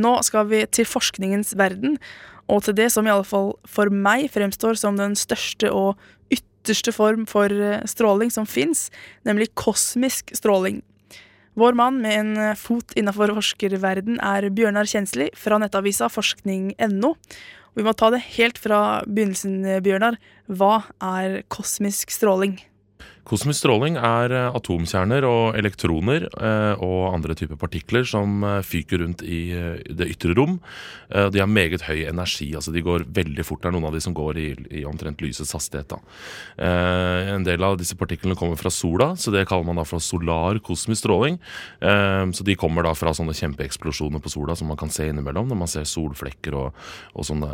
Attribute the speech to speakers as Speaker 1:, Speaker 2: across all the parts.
Speaker 1: Nå skal vi til forskningens verden, og til det som i alle fall for meg fremstår som den største og ytterste form for eh, stråling som fins, nemlig kosmisk stråling. Vår mann med en eh, fot innafor forskerverden er Bjørnar Kjensli fra nettavisa forskning.no. Vi må ta det helt fra begynnelsen, Bjørnar. Hva er kosmisk stråling?
Speaker 2: Kosmisk stråling er eh, atomkjerner og elektroner eh, og andre typer partikler som eh, fyker rundt i det ytre rom. De har meget høy energi. altså De går veldig fort. Det er noen av de som går i, omtrent lysets hastighet. En del av disse partiklene kommer fra sola, så det kaller man da for solar kosmisk stråling. Så De kommer da fra sånne kjempeeksplosjoner på sola som man kan se innimellom når man ser solflekker og, og sånne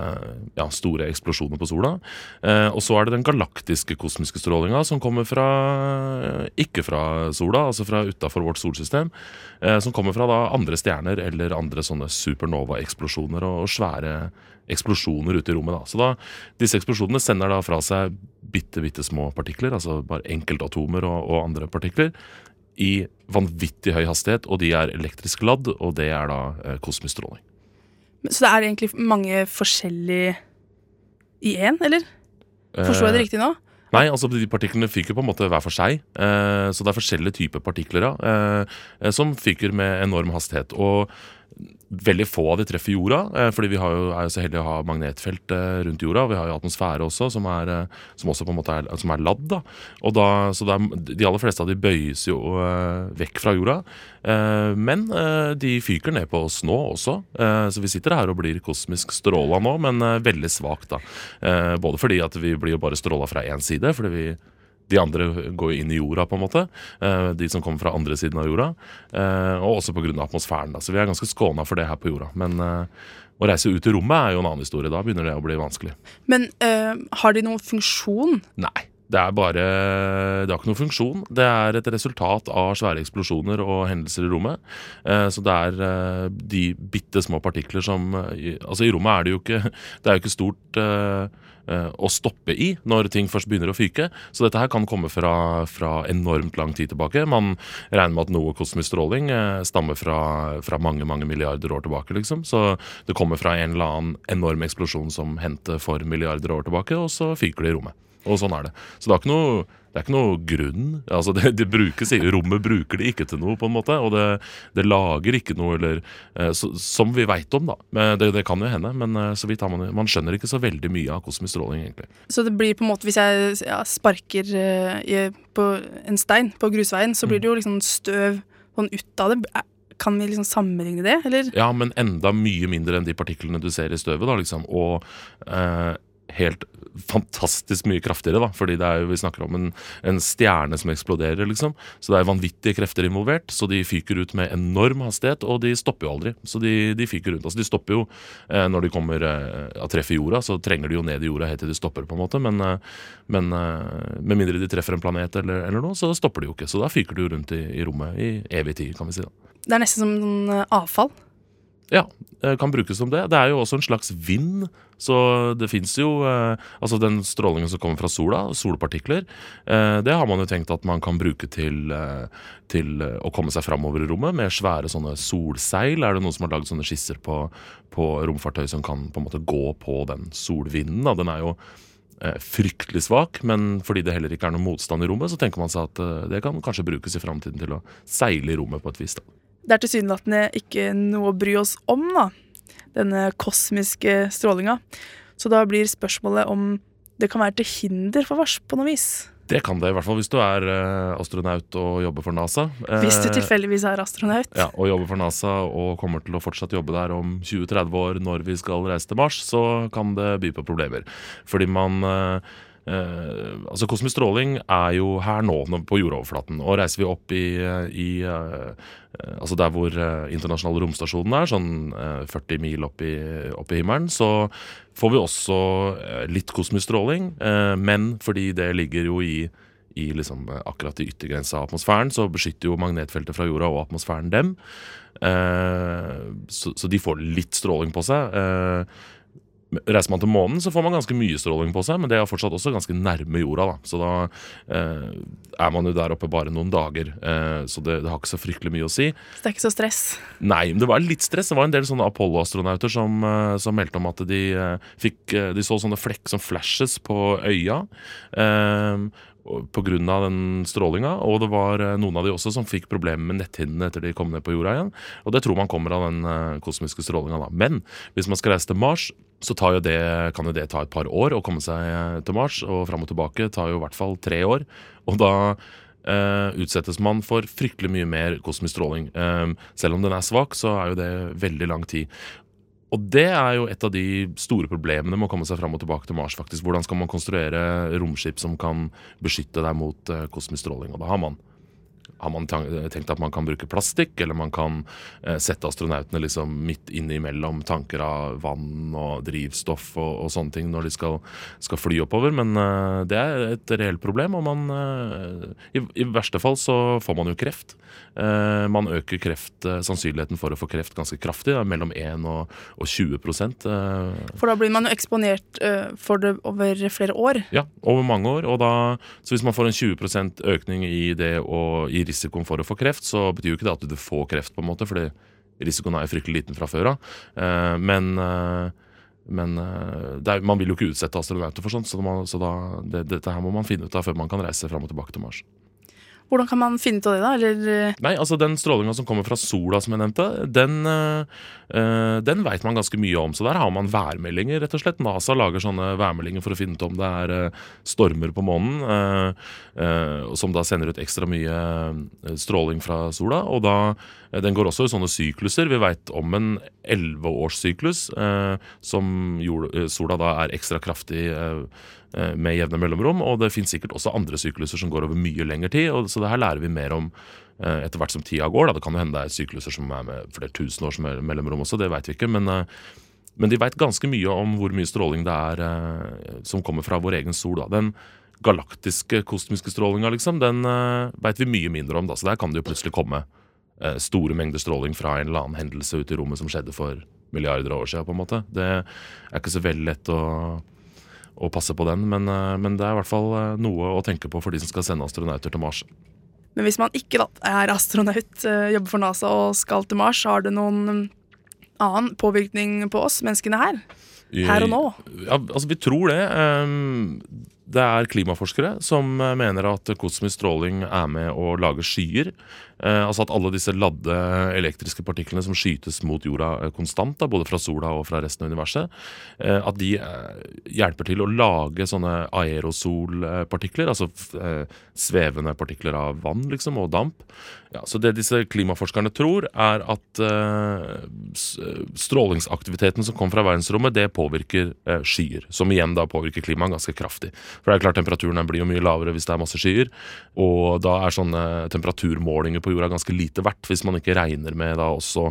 Speaker 2: ja, store eksplosjoner på sola. Og så er det den galaktiske kosmiske strålinga som kommer fra ikke fra sola, altså fra utafor vårt solsystem, eh, som kommer fra da andre stjerner eller andre sånne supernova-eksplosjoner og, svære eksplosjoner ute i rommet. Da. Så da, disse eksplosjonene sender da fra seg bitte, bitte små partikler, altså bare enkeltatomer og, og andre partikler, i vanvittig høy hastighet, og de er elektrisk ladd, og det er da eh, kosmisk stråling.
Speaker 1: Så det er egentlig mange forskjellige i én, eller? Forstår jeg det eh, riktig nå?
Speaker 2: Nei, altså de partiklene fyker på en måte hver for seg. Eh, så det er forskjellige typer partikler ja, eh, som fyker med enorm hastighet. Og veldig få av de treffer jorda, eh, fordi vi jo, er jo så heldige å ha magnetfelt eh, rundt jorda. Vi har jo atmosfære også, som, er, eh, som også på en måte er, som er ladd. da. Og da, så er, De aller fleste av de bøyes jo vekk fra jorda. Men de fyker ned på oss nå også. Så vi sitter her og blir kosmisk stråla nå, men veldig svakt. da. Både fordi at vi blir jo bare stråla fra én side, fordi vi de andre går inn i jorda, på en måte. Eh, de som kommer fra andre siden av jorda. Eh, og også pga. atmosfæren. Da. Så vi er ganske skåna for det her på jorda. Men eh, å reise ut i rommet er jo en annen historie. Da begynner det å bli vanskelig.
Speaker 1: Men øh, har de noen funksjon?
Speaker 2: Nei. Det er bare Det har ikke noen funksjon. Det er et resultat av svære eksplosjoner og hendelser i rommet. Så det er de bitte små partikler som Altså, i rommet er det jo ikke Det er jo ikke stort å stoppe i når ting først begynner å fyke. Så dette her kan komme fra, fra enormt lang tid tilbake. Man regner med at noe kosmisk stråling eh, stammer fra, fra, mange mange milliarder år tilbake. liksom. Så det kommer fra en eller annen enorm eksplosjon som hendte for milliarder år tilbake, og så fyker det i rommet. Og sånn er det. Så det er ikke noe det er ikke noe grunn. Altså det, det brukes, rommet bruker det ikke til noe, på en måte. Og det, det lager ikke noe, eller, eh, så, som vi veit om, da. Det, det, kan jo hende, men eh, så vidt har man, man skjønner ikke så veldig mye av kosmisk stråling, egentlig.
Speaker 1: Så det blir på en måte, hvis jeg ja, sparker i, på en stein på grusveien, så blir det jo liksom støv sånn ut av det. Kan vi liksom sammenligne det, eller?
Speaker 2: Ja, men enda mye mindre enn de partiklene du ser i støvet, da, liksom. Og eh, helt fantastisk mye kraftigere, da. Fordi jo, vi snakker om en, en, stjerne som eksploderer, liksom. Så det er vanvittige krefter involvert. Så de fyker ut med enorm hastighet, og de stopper jo aldri. Så de, de fyker rundt. Altså de stopper jo eh, når de kommer eh, treffer jorda, så trenger de jo ned i jorda helt til de stopper, på en måte. Men, eh, men eh, med mindre de treffer en planet eller, eller, noe, så stopper de jo ikke. Så da fyker de jo rundt i, i rommet i evig tid, kan vi si. da.
Speaker 1: Det er nesten som eh, avfall?
Speaker 2: Ja, kan brukes som det. Det er jo også en slags vind. Så det fins jo eh, Altså den strålingen som kommer fra sola, solpartikler, eh, det har man jo tenkt at man kan bruke til, eh, til å komme seg framover i rommet med svære sånne solseil. Er det noen som har lagd sånne skisser på, på, romfartøy som kan på en måte gå på den solvinden? Den er jo fryktelig svak, men fordi det heller ikke er noen motstand i rommet, så tenker man seg at det kan kanskje brukes i framtiden til å seile i rommet på et vis. da.
Speaker 1: Det er tilsynelatende ikke noe å bry oss om, da, denne kosmiske strålinga. Så da blir spørsmålet om det kan være til hinder for vars på noe vis.
Speaker 2: Det kan det, i hvert fall hvis du er uh, astronaut og jobber for NASA.
Speaker 1: Hvis du tilfeldigvis er astronaut.
Speaker 2: Ja, Og jobber for NASA og kommer til å fortsatt jobbe der om 20-30 år når vi skal reise til Mars, så kan det by på problemer. Fordi man uh, Uh, altså Kosmisk stråling er jo her nå på jordoverflaten. Og reiser vi opp i, i uh, altså der hvor uh, internasjonale romstasjonen er, sånn 40 mil opp i, opp i, himmelen, så får vi også litt kosmisk stråling. men fordi det ligger jo i, i liksom, akkurat i yttergrensa av atmosfæren, så beskytter jo magnetfeltet fra jorda og atmosfæren dem. Så, så, de får litt stråling på seg. Reiser man til månen, så får man ganske mye stråling på seg, men det er fortsatt også ganske nærme jorda. da. Så da eh, er man jo der oppe bare noen dager, eh, så det, det, har ikke så fryktelig mye å si.
Speaker 1: Så det er ikke så stress?
Speaker 2: Nei, men det var litt stress. Det var en del sånne Apollo-astronauter som, eh, som, meldte om at de, eh, fikk, eh, de så sånne flekk som flashes på øya. Eh, pga. den strålinga. Og det var eh, noen av de også som fikk problemer med netthinnene etter de kom ned på jorda igjen. Og det tror man kommer av den uh, kosmiske strålinga. Men hvis man skal reise til Mars, så jo det, kan jo det ta et par år å komme seg eh, til Mars. Og fram og tilbake tar jo i hvert fall tre år. Og da Uh, utsettes man for fryktelig mye mer kosmisk stråling. Uh, selv om den er svak, så er jo det veldig lang tid. Og det er jo et av de store problemene med å komme seg fram og tilbake til Mars. faktisk. Hvordan skal man konstruere romskip som kan beskytte deg mot uh, kosmisk stråling? Og da har man har man tenkt at man kan bruke plastikk, eller man kan eh, sette astronautene liksom midt innimellom tanker av vann og drivstoff og, og sånne ting når de skal, skal fly oppover. Men eh, det er et reelt problem, og man eh, i, i, verste fall så får man jo kreft. Man øker kreft, sannsynligheten for å få kreft ganske kraftig, da, mellom 1 og, og 20 eh.
Speaker 1: For da blir man jo eksponert for det over flere år?
Speaker 2: Ja, over mange år. Og da, så hvis man får en 20% økning i det og i risikoen for å få kreft, så betyr jo ikke det at du får kreft, på en måte, fordi risikoen er fryktelig liten fra før av. Eh, men, eh, men eh, er, man vil jo ikke utsette astronauter for sånt, så, man, så da, det, dette her må man finne ut av før man kan reise fram og tilbake til Mars.
Speaker 1: Hvordan kan man finne ut av det, da? Eller?
Speaker 2: Nei, altså Den strålinga som kommer fra sola, som jeg nevnte, den, øh, den veit man ganske mye om. Så der har man værmeldinger, rett og slett. NASA lager sånne værmeldinger for å finne ut om det er øh, stormer på månen, øh, som da sender ut ekstra mye stråling fra sola. Og da Den går også i sånne sykluser. Vi veit om en elleveårssyklus som jord, sola da er ekstra kraftig Eh, med jevne mellomrom. Og det finnes sikkert også andre sykluser som går over mye lengre tid. Og, så det her lærer vi mer om eh, etter hvert som tida går. Da. Det kan jo hende det er sykluser som er med flere tusen års mellomrom også, det veit vi ikke. Men, eh, men de veit ganske mye om hvor mye stråling det er som kommer fra vår egen sol. Da. Den galaktiske kosmiske strålinga, liksom, den veit vi mye mindre om. Da. Så der kan det jo plutselig komme store mengder stråling fra en eller annen hendelse ute i rommet som skjedde for milliarder av år siden. på en måte. Det er ikke så veldig lett å å passe på den. Men, eh, men, det er i hvert fall eh, noe å tenke på for de som skal sende astronauter til Mars.
Speaker 1: Men hvis man ikke da, er astronaut, eh, jobber for NASA og skal til Mars, har det noen mm, annen påvirkning på oss menneskene her? Her og nå?
Speaker 2: Ja, altså Vi tror det. Det er klimaforskere som mener at kosmisk stråling er med å lage skyer. Eh, altså at alle disse ladde elektriske partiklene som skytes mot jorda eh, konstant, da, både fra sola og fra resten av universet, eh, at de eh, hjelper til å lage sånne aerosolpartikler, altså eh, svevende partikler av vann liksom, og damp. Ja, så det disse klimaforskerne tror, er at eh, strålingsaktiviteten som kommer fra verdensrommet, det påvirker skyer. Som igjen da påvirker klimaet ganske kraftig. For det er klart Temperaturen blir jo mye lavere hvis det er masse skyer, og da er sånne temperaturmålinger på jorda ganske lite verdt hvis man ikke regner med da også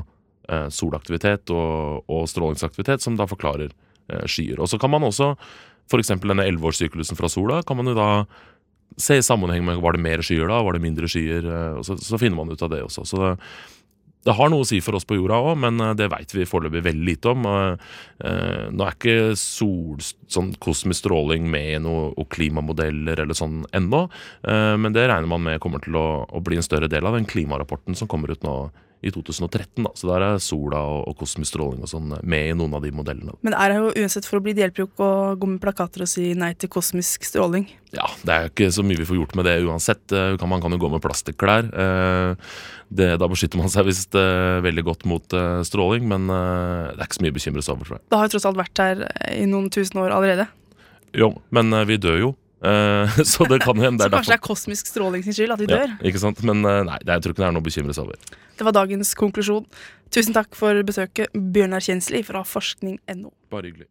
Speaker 2: eh, solaktivitet og, og, strålingsaktivitet, som da forklarer eh, skyer. Og så kan man også, f.eks. denne elleveårssyklusen fra sola, kan man jo da se i sammenheng med var det mer skyer da, var det mindre skyer, eh, og så, så, finner man ut av det også. Så det, det har noe å si for oss på jorda òg, men eh, det veit vi foreløpig veldig lite om. Eh, nå er ikke sol, sånn kosmisk stråling med i noen klimamodeller eller sånn ennå, eh, men det regner man med kommer til å, å, bli en større del av den klimarapporten som kommer ut nå i 2013. da, Så der er sola og, og kosmisk stråling og sånn med i noen av de modellene.
Speaker 1: Men er det jo uansett for å bli hjelper jo ikke å gå med plakater og si nei til kosmisk stråling.
Speaker 2: Ja, det er jo ikke så mye vi får gjort med det uansett. Eh, man kan jo gå med plastikklær. Eh, det, da beskytter man seg visst eh, veldig godt mot stråling, men det er ikke så mye å bekymre seg over, tror jeg.
Speaker 1: Det har jo tross alt vært her i noen tusen år allerede.
Speaker 2: Jo, men vi dør jo. så det kan hende
Speaker 1: Så kanskje det er kosmisk stråling sin skyld at vi dør?
Speaker 2: Ja, ikke sant? Men nei, jeg tror ikke det er noe å bekymre seg over.
Speaker 1: Det var dagens konklusjon. Tusen takk for besøket, Bjørnar Kjensli fra forskning.no.
Speaker 2: Bare hyggelig.